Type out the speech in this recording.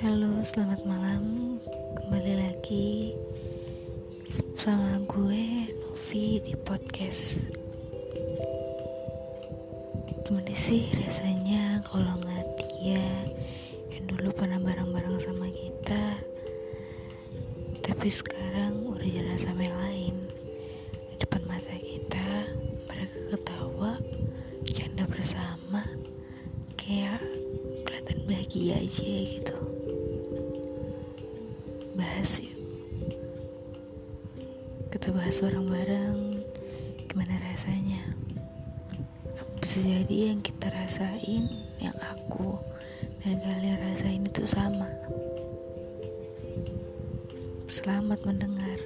Halo, selamat malam. Kembali lagi sama gue Novi di podcast. Gimana sih rasanya kalau ngeliat dia yang dulu pernah bareng-bareng sama kita, tapi sekarang udah jalan sama yang lain di depan mata kita. Mereka ketawa, canda bersama, kayak kelihatan bahagia aja gitu bahas yuk. Kita bahas bareng-bareng gimana rasanya? Bisa jadi yang kita rasain yang aku dan kalian rasain itu sama. Selamat mendengar